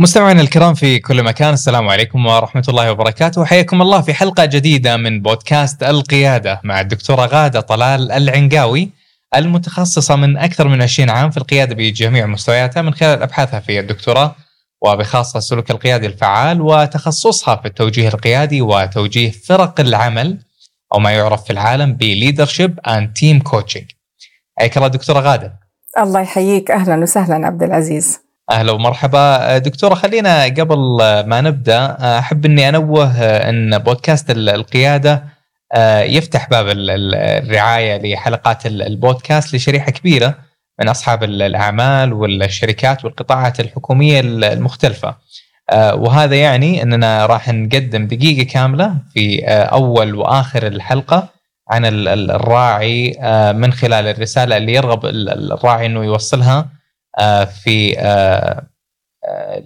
مستمعينا الكرام في كل مكان السلام عليكم ورحمة الله وبركاته. حياكم الله في حلقة جديدة من بودكاست القيادة مع الدكتورة غادة طلال العنقاوي المتخصصة من أكثر من 20 عام في القيادة بجميع مستوياتها من خلال أبحاثها في الدكتوراه وبخاصة السلوك القيادي الفعال وتخصصها في التوجيه القيادي وتوجيه فرق العمل أو ما يعرف في العالم ب leadership and team coaching حياك الله دكتورة غادة. الله يحييك. أهلا وسهلا عبد العزيز. أهلا ومرحبا دكتورة خلينا قبل ما نبدأ أحب إني أنوه إن بودكاست القيادة يفتح باب الرعاية لحلقات البودكاست لشريحة كبيرة من أصحاب الأعمال والشركات والقطاعات الحكومية المختلفة. وهذا يعني إننا راح نقدم دقيقة كاملة في أول وآخر الحلقة عن الراعي من خلال الرسالة اللي يرغب الراعي إنه يوصلها في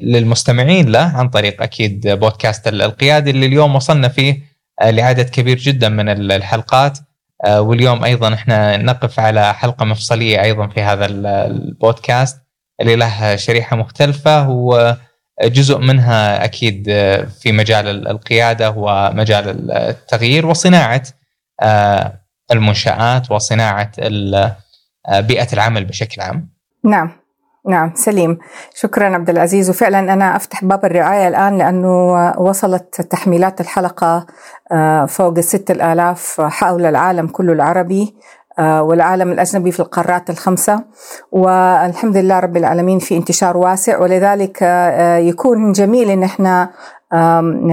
للمستمعين له عن طريق أكيد بودكاست القيادي اللي اليوم وصلنا فيه لعدد كبير جدا من الحلقات واليوم أيضا إحنا نقف على حلقة مفصلية أيضا في هذا البودكاست اللي له شريحة مختلفة وجزء منها أكيد في مجال القيادة ومجال التغيير وصناعة المنشآت وصناعة بيئة العمل بشكل عام. نعم نعم سليم شكرا عبد العزيز وفعلا أنا أفتح باب الرعاية الآن لأنه وصلت تحميلات الحلقة فوق الست الآلاف حول العالم كله العربي والعالم الأجنبي في القارات الخمسة والحمد لله رب العالمين في انتشار واسع ولذلك يكون جميل إن إحنا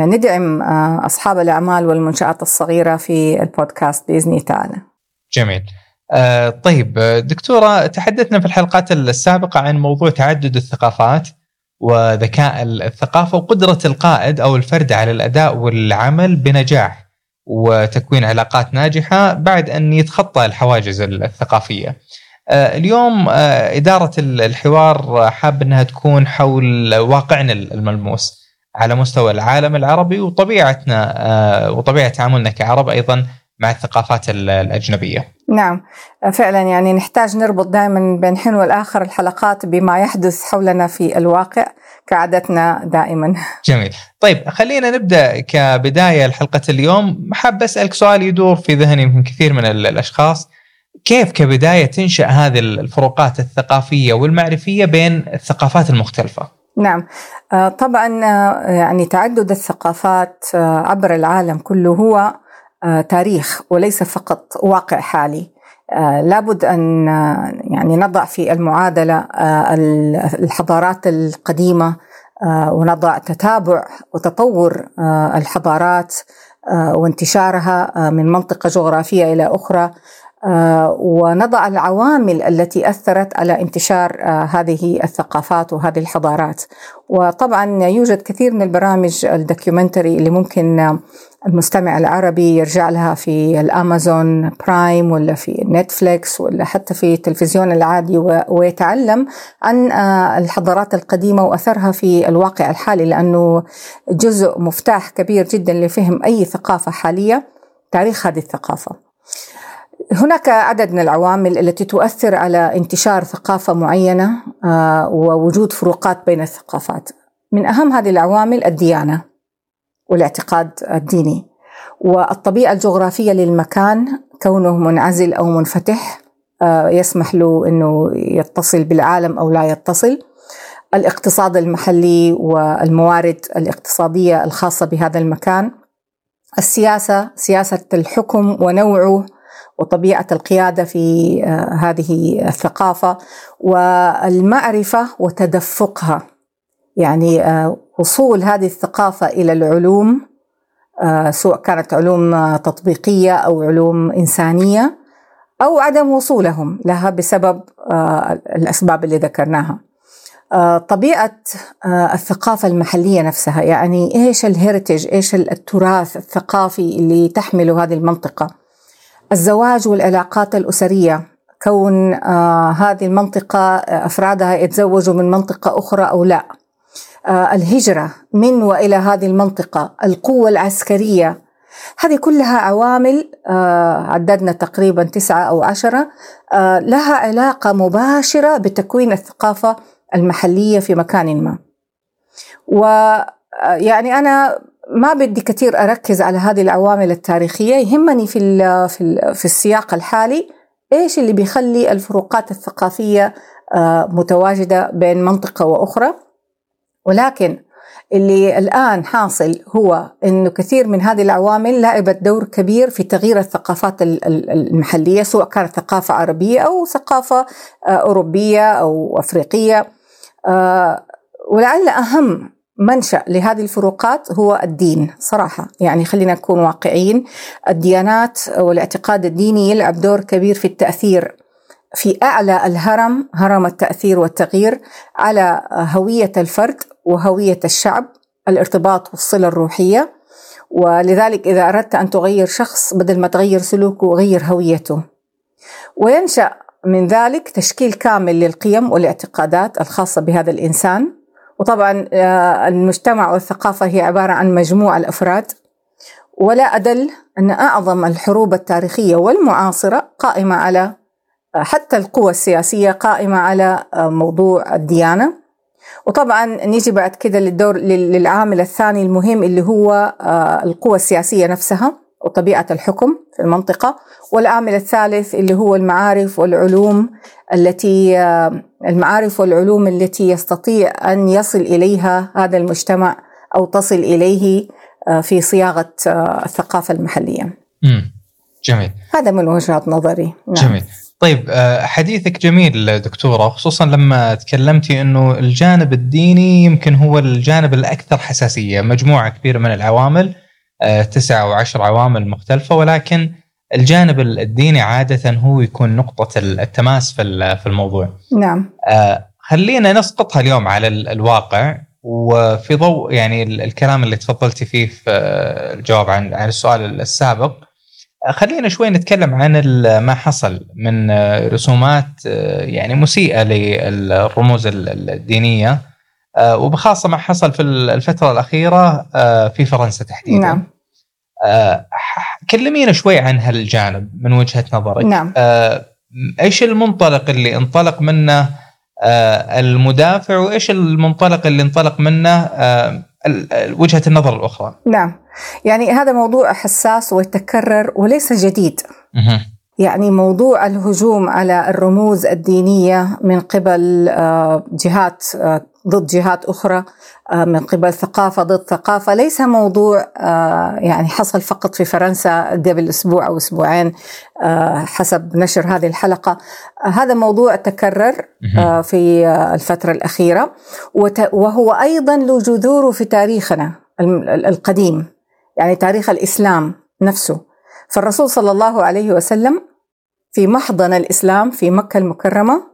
ندعم أصحاب الأعمال والمنشآت الصغيرة في البودكاست الله تعالى. جميل. آه طيب دكتورة تحدثنا في الحلقات السابقة عن موضوع تعدد الثقافات وذكاء الثقافة وقدرة القائد أو الفرد على الأداء والعمل بنجاح وتكوين علاقات ناجحة بعد أن يتخطى الحواجز الثقافية. آه اليوم آه إدارة الحوار حاب أنها تكون حول واقعنا الملموس على مستوى العالم العربي وطبيعتنا وطبيعة تعاملنا كعرب أيضا مع الثقافات الأجنبية. نعم فعلا يعني نحتاج نربط دائما بين حين والآخر الحلقات بما يحدث حولنا في الواقع كعادتنا دائما. جميل، طيب خلينا نبدأ كبداية لحلقه اليوم، حاب أسألك سؤال يدور في ذهني من كثير من الأشخاص كيف كبداية تنشأ هذه الفروقات الثقافية والمعرفية بين الثقافات المختلفة؟ نعم طبعا يعني تعدد الثقافات عبر العالم كله هو تاريخ وليس فقط واقع حالي. لابد أن يعني نضع في المعادلة الحضارات القديمة ونضع تتابع وتطور الحضارات وانتشارها من منطقة جغرافية إلى أخرى. ونضع العوامل التي أثرت على انتشار هذه الثقافات وهذه الحضارات. وطبعا يوجد كثير من البرامج ال documentary اللي ممكن المستمع العربي يرجع لها في ال Amazon Prime ولا في Netflix ولا حتى في التلفزيون العادي ويتعلم عن الحضارات القديمة وأثرها في الواقع الحالي لأنه جزء مفتاح كبير جدا لفهم أي ثقافة حالية تاريخ هذه الثقافة. هناك عدد من العوامل التي تؤثر على انتشار ثقافة معينة ووجود فروقات بين الثقافات. من أهم هذه العوامل الديانة. والاعتقاد الديني. والطبيعة الجغرافية للمكان كونه منعزل أو منفتح يسمح له أنه يتصل بالعالم أو لا يتصل. الاقتصاد المحلي والموارد الاقتصادية الخاصة بهذا المكان. السياسة سياسة الحكم ونوعه وطبيعة القيادة في هذه الثقافة. والمعرفة وتدفقها. يعني وصول هذه الثقافة إلى العلوم سواء كانت علوم تطبيقية أو علوم إنسانية أو عدم وصولهم لها بسبب الأسباب اللي ذكرناها. طبيعة الثقافة المحلية نفسها يعني إيش الهيرتج إيش التراث الثقافي اللي تحمله هذه المنطقة؟ الزواج والعلاقات الأسرية كون آه هذه المنطقة أفرادها يتزوجوا من منطقة أخرى أو لا. آه الهجرة من وإلى هذه المنطقة القوة العسكرية. هذه كلها عوامل آه عددنا تقريبا تسعة أو عشرة آه لها علاقة مباشرة بتكوين الثقافة المحلية في مكان ما. ويعني أنا ما بدي كثير أركز على هذه العوامل التاريخية. يهمني في, في, في السياق الحالي إيش اللي بيخلي الفروقات الثقافية متواجدة بين منطقة وأخرى. ولكن اللي الآن حاصل هو أنه كثير من هذه العوامل لعبت دور كبير في تغيير الثقافات المحلية سواء كانت ثقافة عربية أو ثقافة أوروبية أو أفريقية. ولعل أهم منشأ لهذه الفروقات هو الدين صراحة. يعني خلينا نكون واقعيين الديانات والاعتقاد الديني يلعب دور كبير في التأثير في أعلى الهرم هرم التأثير والتغيير على هوية الفرد وهوية الشعب الارتباط والصلة الروحية. ولذلك إذا أردت أن تغير شخص بدل ما تغير سلوكه غير هويته. وينشأ من ذلك تشكيل كامل للقيم والاعتقادات الخاصة بهذا الإنسان. وطبعا المجتمع والثقافة هي عبارة عن مجموعة الأفراد. ولا أدل أن أعظم الحروب التاريخية والمعاصرة قائمة على حتى القوى السياسية قائمة على موضوع الديانة. وطبعا نيجي بعد كده للدور للعامل الثاني المهم اللي هو القوى السياسية نفسها وطبيعة الحكم في المنطقة. والعامل الثالث اللي هو المعارف والعلوم التي المعارف والعلوم التي يستطيع أن يصل إليها هذا المجتمع أو تصل إليه في صياغة الثقافة المحلية. جميل. هذا من وجهة نظري. نعم. جميل. طيب حديث جميل دكتورة خصوصا لما تكلمتي أنه الجانب الديني يمكن هو الجانب الأكثر حساسية مجموعة كبيرة من العوامل تسعة أو عشر عوامل مختلفة ولكن الجانب الديني عادة هو يكون نقطة التماس في الموضوع. نعم. خلينا نسقطها اليوم على الواقع وفي ضوء يعني الكلام اللي تفضلتي فيه في الجواب عن عن السؤال السابق. خلينا شوي نتكلم عن ما حصل من رسومات يعني مسيئة للرموز الدينية. وبخاصة ما حصل في الفترة الأخيرة في فرنسا تحديدا. نعم. كلمينا شوي عن هالجانب من وجهة نظرك. نعم. إيش المنطلق اللي انطلق منه المدافع وإيش المنطلق اللي انطلق منه وجهة النظر الأخرى. نعم. يعني هذا موضوع حساس ويتكرر وليس جديد. يعني موضوع الهجوم على الرموز الدينية من قبل جهات ضد جهات أخرى من قبل ثقافة ضد ثقافة. ليس موضوع يعني حصل فقط في فرنسا قبل أسبوع أو أسبوعين حسب نشر هذه الحلقة. هذا موضوع تكرر في الفترة الأخيرة وهو أيضا له جذوره في تاريخنا القديم يعني تاريخ الإسلام نفسه. فالرسول صلى الله عليه وسلم في محضن الإسلام في مكة المكرمة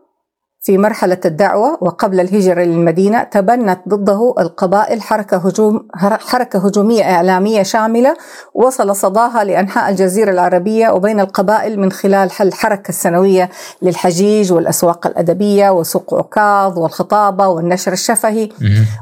في مرحلة الدعوة وقبل الهجرة للمدينة تبنت ضده القبائل حركة هجوم حركة هجومية إعلامية شاملة وصل صداها لأنحاء الجزيرة العربية وبين القبائل من خلال الحركة السنوية للحجيج والأسواق الأدبية وسوق عكاظ والخطابة والنشر الشفهي.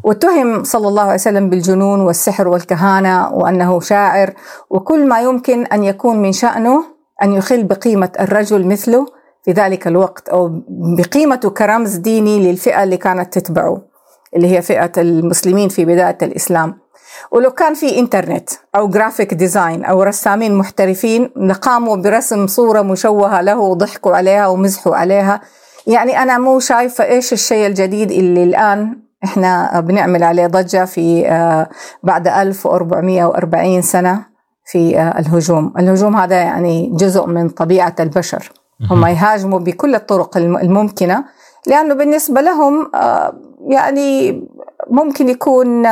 واتهم صلى الله عليه وسلم بالجنون والسحر والكهانة وأنه شاعر. وكل ما يمكن أن يكون من شأنه أن يخل بقيمة الرجل مثله في ذلك الوقت أو بقيمته كرمز ديني للفئة اللي كانت تتبعه اللي هي فئة المسلمين في بداية الإسلام. ولو كان في إنترنت أو graphic design أو رسامين محترفين لقاموا برسم صورة مشوهة له وضحكوا عليها ومزحوا عليها. يعني أنا مو شايفة إيش الشيء الجديد اللي الآن إحنا بنعمل عليه ضجة في بعد 1440 سنة. في الهجوم. الهجوم هذا يعني جزء من طبيعة البشر. هم يهاجموا بكل الطرق الممكنة لأنه بالنسبة لهم يعني ممكن يكون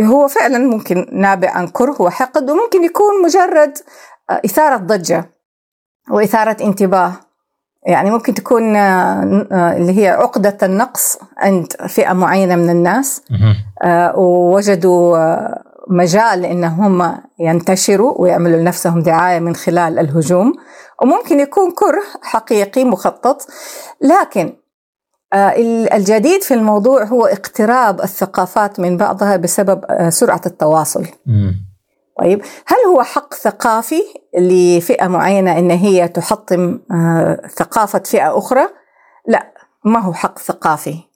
هو فعلا ممكن نابع عن كره وحقد وممكن يكون مجرد إثارة ضجة وإثارة انتباه. يعني ممكن تكون اللي هي عقدة النقص عند فئة معينة من الناس. ووجدوا مجال انهم ينتشروا ويعملوا لنفسهم دعاية من خلال الهجوم وممكن يكون كره حقيقي مخطط لكن آه، الجديد في الموضوع هو اقتراب الثقافات من بعضها بسبب آه، سرعة التواصل. طيب هل هو حق ثقافي لفئة معينة إن هي تحطم آه، ثقافة فئة أخرى؟ لا ما هو حق ثقافي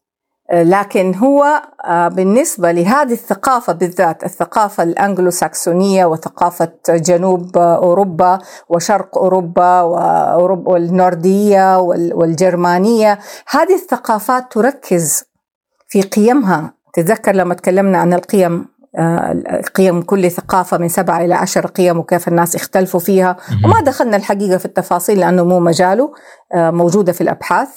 لكن هو آه، بالنسبة لهذه الثقافة بالذات الثقافة الأنجلو ساكسونية وثقافة جنوب أوروبا وشرق أوروبا وأوروبا والنوردية والجرمانية هذه الثقافات تركز في قيمها. تتذكر لما تكلمنا عن القيم آه، قيم كل ثقافة من سبعة إلى عشر قيم وكيف الناس اختلفوا فيها. وما دخلنا الحقيقة في التفاصيل لأنه مو مجاله آه، موجودة في الأبحاث.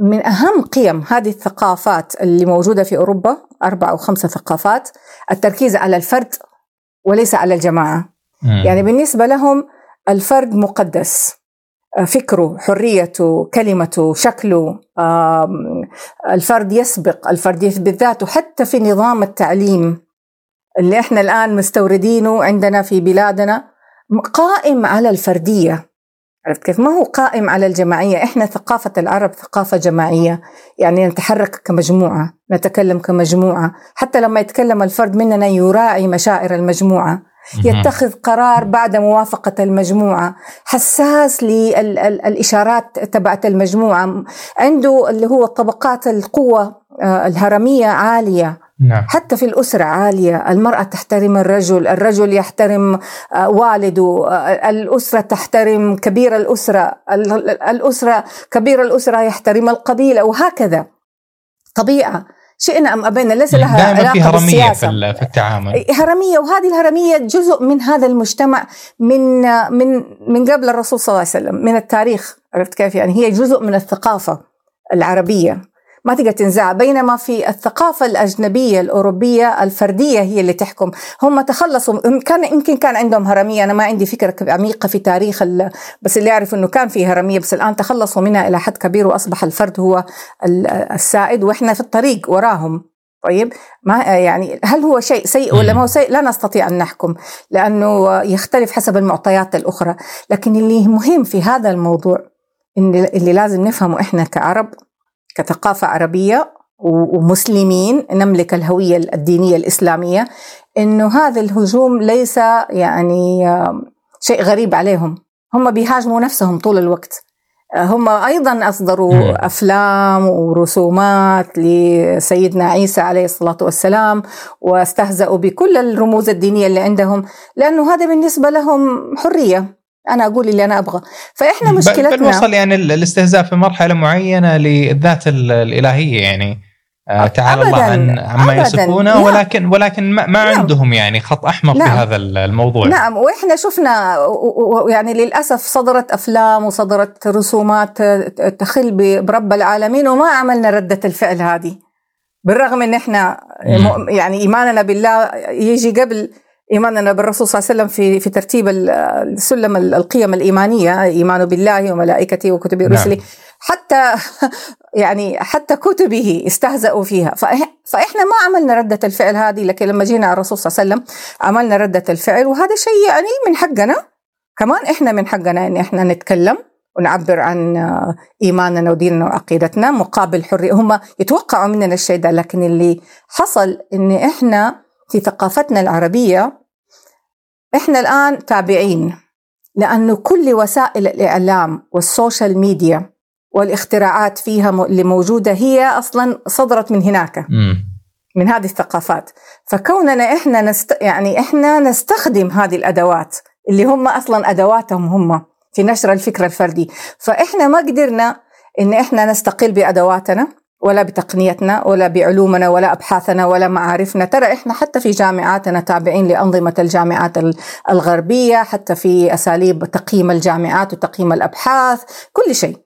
من أهم قيم هذه الثقافات اللي موجودة في أوروبا أربع أو خمسة ثقافات التركيز على الفرد وليس على الجماعة مم. يعني بالنسبة لهم الفرد مقدس فكره حريته كلمته شكله الفرد يسبق الفرد يثبت ذاته حتى في نظام التعليم اللي إحنا الآن مستوردينه عندنا في بلادنا قائم على الفردية عرفت كيف؟ ما هو قائم على الجماعية، إحنا ثقافة العرب ثقافة جماعية، يعني نتحرك كمجموعة، نتكلم كمجموعة، حتى لما يتكلم الفرد مننا يراعي مشاعر المجموعة، يتخذ قرار بعد موافقة المجموعة. حساس للإشارات تبعت المجموعة. عنده اللي هو طبقات القوة آه، الهرمية عالية. نعم. حتى في الأسرة عالية المرأة تحترم الرجل الرجل يحترم آه، والده آه، الأسرة تحترم كبير الأسرة الأسرة كبير الأسرة يحترم القبيلة وهكذا. طبيعة. شئنا أم أبينا ليس لها دائما في هرمية في, في التعامل. هرمية وهذه الهرمية جزء من هذا المجتمع من من من قبل الرسول صلى الله عليه وسلم من التاريخ عرفت كيف؟ يعني هي جزء من الثقافة العربية. ما تقدر تنزعها بينما في الثقافة الأجنبية الأوروبية الفردية هي اللي تحكم. هم تخلصوا كان يمكن كان عندهم هرمية. أنا ما عندي فكرة عميقة في تاريخ بس اللي أعرف أنه كان في هرمية. بس الآن تخلصوا منها إلى حد كبير وأصبح الفرد هو السائد وإحنا في الطريق وراهم. طيب؟ ما يعني هل هو شيء سيء ولا ما هو سيء؟ لا نستطيع أن نحكم لأنه يختلف حسب المعطيات الأخرى. لكن اللي مهم في هذا الموضوع اللي لازم نفهمه إحنا كعرب كثقافة عربية ومسلمين نملك الهوية الدينية الإسلامية إنه هذا الهجوم ليس يعني شيء غريب عليهم. هم بيهاجموا نفسهم طول الوقت. هم أيضا أصدروا أفلام ورسومات لسيدنا عيسى عليه الصلاة والسلام واستهزأوا بكل الرموز الدينية اللي عندهم لأنه هذا بالنسبة لهم حرية. أنا أقول اللي أنا أبغى فإحنا مشكلتنا بل وصل يعني الاستهزاء في مرحلة معينة للذات الإلهية يعني آه تعالى الله عن عما يصفونه نعم. ولكن ولكن ما, ما نعم. عندهم يعني خط أحمر نعم. في هذا الموضوع نعم وإحنا شفنا يعني للأسف صدرت أفلام وصدرت رسومات تخل برب العالمين وما عملنا ردة الفعل هذه بالرغم إن إحنا يعني إيماننا بالله يجي قبل إيماننا بالرسول صلى الله عليه وسلم في في ترتيب السلم القيم الإيمانية إيمان بالله وملائكته وكتبه ورسله نعم. حتى يعني حتى كتبه استهزأوا فيها. فإحنا ما عملنا ردة الفعل هذه لكن لما جينا على الرسول صلى الله عليه وسلم عملنا ردة الفعل وهذا شيء يعني من حقنا. كمان إحنا من حقنا إن إحنا نتكلم ونعبر عن إيماننا وديننا وعقيدتنا مقابل حرية. هم يتوقعوا مننا الشيء ده لكن اللي حصل إن إحنا في ثقافتنا العربية إحنا الآن تابعين لأنه كل وسائل الإعلام والسوشيال ميديا والاختراعات فيها اللي موجودة هي أصلا صدرت من هناك م. من هذه الثقافات. فكوننا إحنا نست يعني إحنا نستخدم هذه الأدوات اللي هم أصلا أدواتهم هم في نشر الفكر الفردي. فإحنا ما قدرنا إن إحنا نستقل بأدواتنا. ولا بتقنيتنا ولا بعلومنا ولا أبحاثنا ولا معارفنا. ترى إحنا حتى في جامعاتنا تابعين لأنظمة الجامعات الغربية حتى في أساليب تقييم الجامعات وتقييم الأبحاث كل شيء.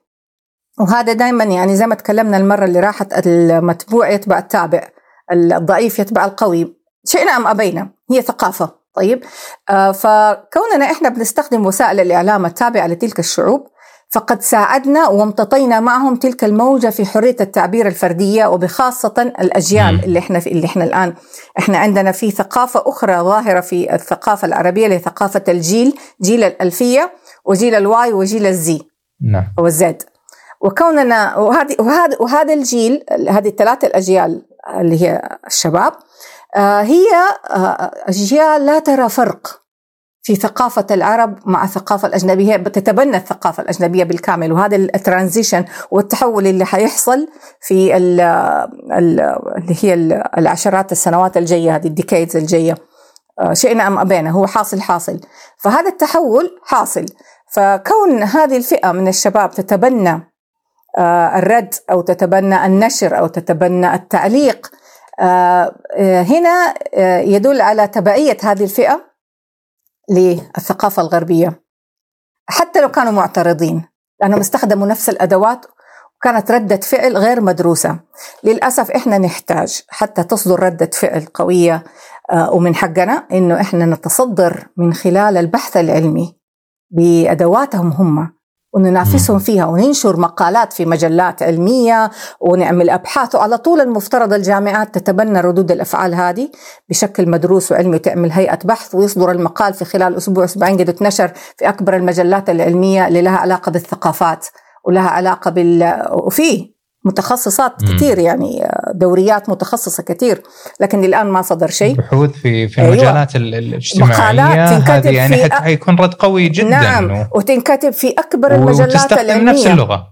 وهذا دائما يعني زي ما تكلمنا المرة اللي راحت المتبوع يتبع التابع الضعيف يتبع القوي. شئنا ام أبينا هي ثقافة. طيب آه فكوننا إحنا بنستخدم وسائل الإعلام التابعة لتلك الشعوب فقد ساعدنا وامتطينا معهم تلك الموجة في حرية التعبير الفردية وبخاصة الأجيال. اللي إحنا في اللي إحنا الآن. إحنا عندنا في ثقافة أخرى ظاهرة في الثقافة العربية اللي ثقافة الجيل جيل الألفية وجيل ال Y وجيل ال Z نعم. أو ال Z. وكوننا وهذه وهذا وهذا الجيل هذه الثلاث الأجيال اللي هي الشباب آه، هي آه، أجيال لا ترى فرق. في ثقافة العرب مع الثقافة الأجنبية بتتبنى الثقافة الأجنبية بالكامل. وهذا ال transition والتحول اللي حيحصل في ال ال اللي هي ال- العشرات السنوات الجاية هذه ال decades الجاية. آه، شئنا أم أبينا هو حاصل حاصل. فهذا التحول حاصل. فكون هذه الفئة من الشباب تتبنى آه، الرد أو تتبنى النشر أو تتبنى التعليق آه، هنا يدل على تبعية هذه الفئة للثقافة الغربية. حتى لو كانوا معترضين لأنهم استخدموا نفس الأدوات وكانت ردة فعل غير مدروسة. للأسف إحنا نحتاج حتى تصدر ردة فعل قوية آه، ومن حقنا إنه إحنا نتصدر من خلال البحث العلمي بأدواتهم هم. وننافسهم فيها وننشر مقالات في مجلات علمية ونعمل أبحاث وعلى طول المفترض الجامعات تتبنى ردود الأفعال هذه بشكل مدروس وعلمي تعمل هيئة بحث ويصدر المقال في خلال أسبوع أسبوعين قد تنشر في أكبر المجلات العلمية اللي لها علاقة بالثقافات ولها علاقة بال وفي متخصصات مم. كثير يعني دوريات متخصصة كثير لكن الآن ما صدر شيء بحوث في في أيوة. المجالات ال- ال- الاجتماعية مقالات تنكتب هذه يعني في حيكون رد قوي جدا نعم و- وتنكتب في أكبر المجلات العلمية نفس اللغة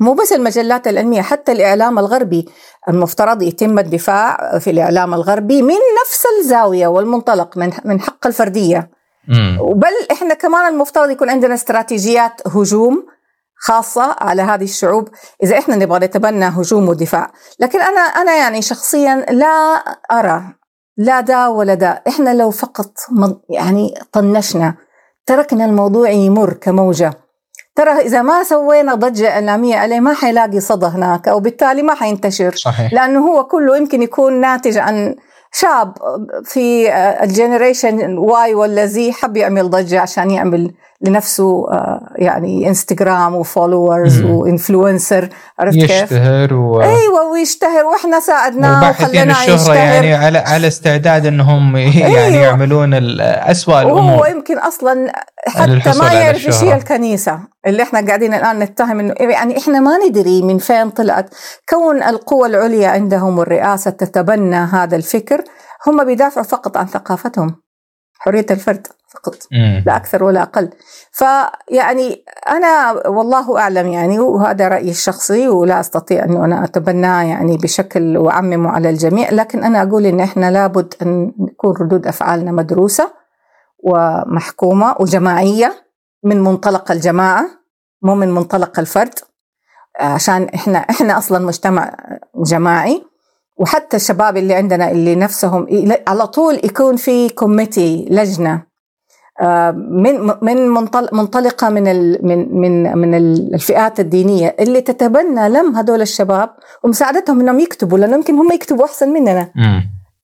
مو بس المجلات العلمية حتى الإعلام الغربي المفترض يتم الدفاع في الإعلام الغربي من نفس الزاوية والمنطلق من من حق الفردية مم. بل إحنا كمان المفترض يكون عندنا استراتيجيات هجوم خاصة على هذه الشعوب إذا إحنا نبغى نتبنى هجوم ودفاع. لكن أنا أنا يعني شخصيا لا أرى لا دا ولا دا. إحنا لو فقط يعني طنشنا تركنا الموضوع يمر كموجة. ترى إذا ما سوينا ضجة إعلامية عليه ما حيلاقي صدى هناك أو بالتالي ما حينتشر. صحيح. لأنه هو كله يمكن يكون ناتج عن شاب في ال generation Y ولا Z حب يعمل ضجة عشان يعمل لنفسه آه، يعني انستغرام و followers. و influencer عرفت كيف؟ يشتهر و... أيوه ويشتهر وإحنا ساعدناه وخليناه يشتهر يعني على على استعداد إنهم يعني أيوة. يعملون ال- أسوأ وهو الأمور يمكن أصلا حتى ما يعرف إيش هي. الكنيسة اللي إحنا قاعدين الآن نتهم إنه يعني إحنا ما ندري من فين طلعت كون القوى العليا عندهم والرئاسة تتبنى هذا الفكر هم بيدافعوا فقط عن ثقافتهم حرية الفرد فقط مم. لا أكثر ولا أقل فيعني أنا والله أعلم يعني وهذا رأيي الشخصي ولا أستطيع إنه أنا أتبناه يعني بشكل وأعممه على الجميع لكن أنا أقول إن إحنا لابد أن يكون ردود أفعالنا مدروسة ومحكومة وجماعية من منطلق الجماعة مو من منطلق الفرد. عشان إحنا إحنا أصلا مجتمع جماعي وحتى الشباب اللي عندنا اللي نفسهم على طول يكون في كوميتي لجنة. آه، من من منطل- منطلقة من من من من الفئات الدينية اللي تتبنى لم هذول الشباب ومساعدتهم إنهم يكتبوا لأنه يمكن هم يكتبوا أحسن مننا.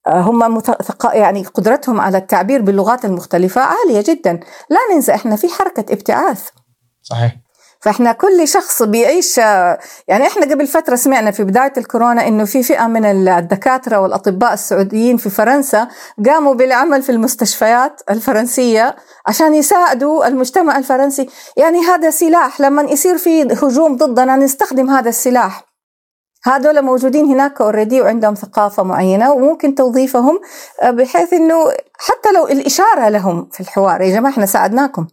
هم مت- ثقا- يعني قدرتهم على التعبير باللغات المختلفة عالية جدا. لا ننسى إحنا في حركة ابتعاث. صحيح. فإحنا كل شخص بيعيش يعني إحنا قبل فترة سمعنا في بداية الكورونا إنه في فئة من الدكاترة والأطباء السعوديين في فرنسا قاموا بالعمل في المستشفيات الفرنسية عشان يساعدوا المجتمع الفرنسي. يعني هذا سلاح لما يصير في هجوم ضدنا نستخدم هذا السلاح. هذول موجودين هناك اوريدي وعندهم ثقافة معينة وممكن توظيفهم بحيث إنه حتى لو الإشارة لهم في الحوار يا جماعة إحنا ساعدناكم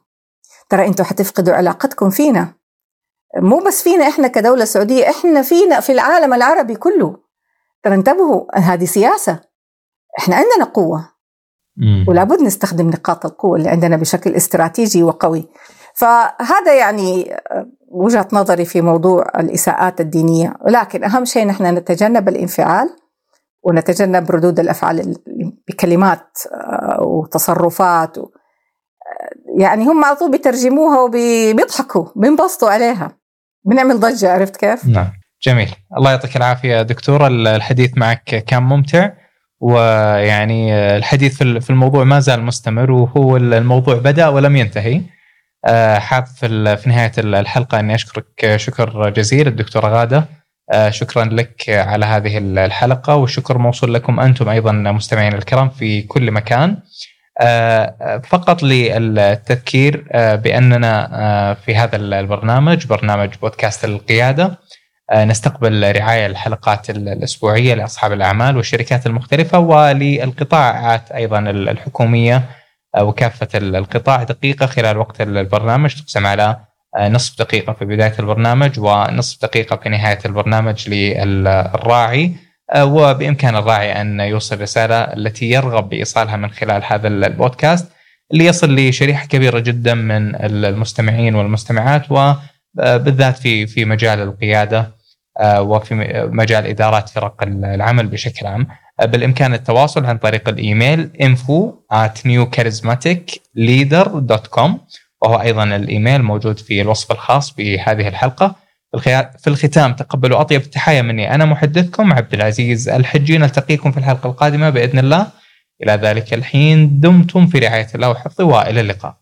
ترى أنتم حتفقدوا علاقتكم فينا. مو بس فينا إحنا كدولة سعودية إحنا فينا في العالم العربي كله. ترى انتبهوا هذه سياسة. إحنا عندنا قوة. مم. ولا بد نستخدم نقاط القوة اللي عندنا بشكل استراتيجي وقوي. فهذا يعني وجهة نظري في موضوع الإساءات الدينية. ولكن أهم شيء نحن نتجنب الانفعال ونتجنب ردود الأفعال بكلمات وتصرفات و يعني هم على طول بيترجموها وبيضحكوا بينبسطوا عليها. بنعمل ضجة عرفت كيف؟ نعم. جميل. الله يعطيك العافية دكتورة الحديث معك كان ممتع ويعني الحديث في الموضوع ما زال مستمر وهو الموضوع بدأ ولم ينتهي. حاب في نهاية الحلقة أني أشكرك شكر جزيل الدكتوره غادة شكرا لك على هذه الحلقة والشكر موصول لكم أنتم أيضا مستمعين الكرام في كل مكان. فقط للتذكير بأننا في هذا البرنامج برنامج بودكاست القيادة نستقبل رعاية الحلقات الأسبوعية لأصحاب الأعمال والشركات المختلفة وللقطاعات أيضا الحكومية وكافه القطاع دقيقة خلال وقت البرنامج تقسم على نصف دقيقة في بداية البرنامج ونصف دقيقة في نهاية البرنامج للراعي. وبإمكان الراعي أن يوصل رسالة التي يرغب بإيصالها من خلال هذا البودكاست ليصل لشريحة كبيرة جدا من المستمعين والمستمعات وبالذات في في مجال القيادة وفي مجال إدارات فرق العمل بشكل عام. بالإمكان التواصل عن طريق الإيميل info at newcharismaticleader.com وهو أيضا الإيميل موجود في الوصف الخاص بهذه الحلقة في الختام تقبلوا أطيب التحايا مني أنا محدثكم عبد العزيز الحجي نلتقيكم في الحلقة القادمة بإذن الله إلى ذلك الحين دمتم في رعاية الله وحفظه وإلى اللقاء.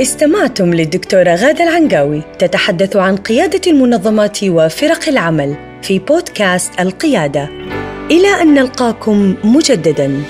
استمعتم للدكتورة غادة العنقاوي تتحدث عن قيادة المنظمات وفرق العمل في بودكاست القيادة. إلى أن نلقاكم مجددا.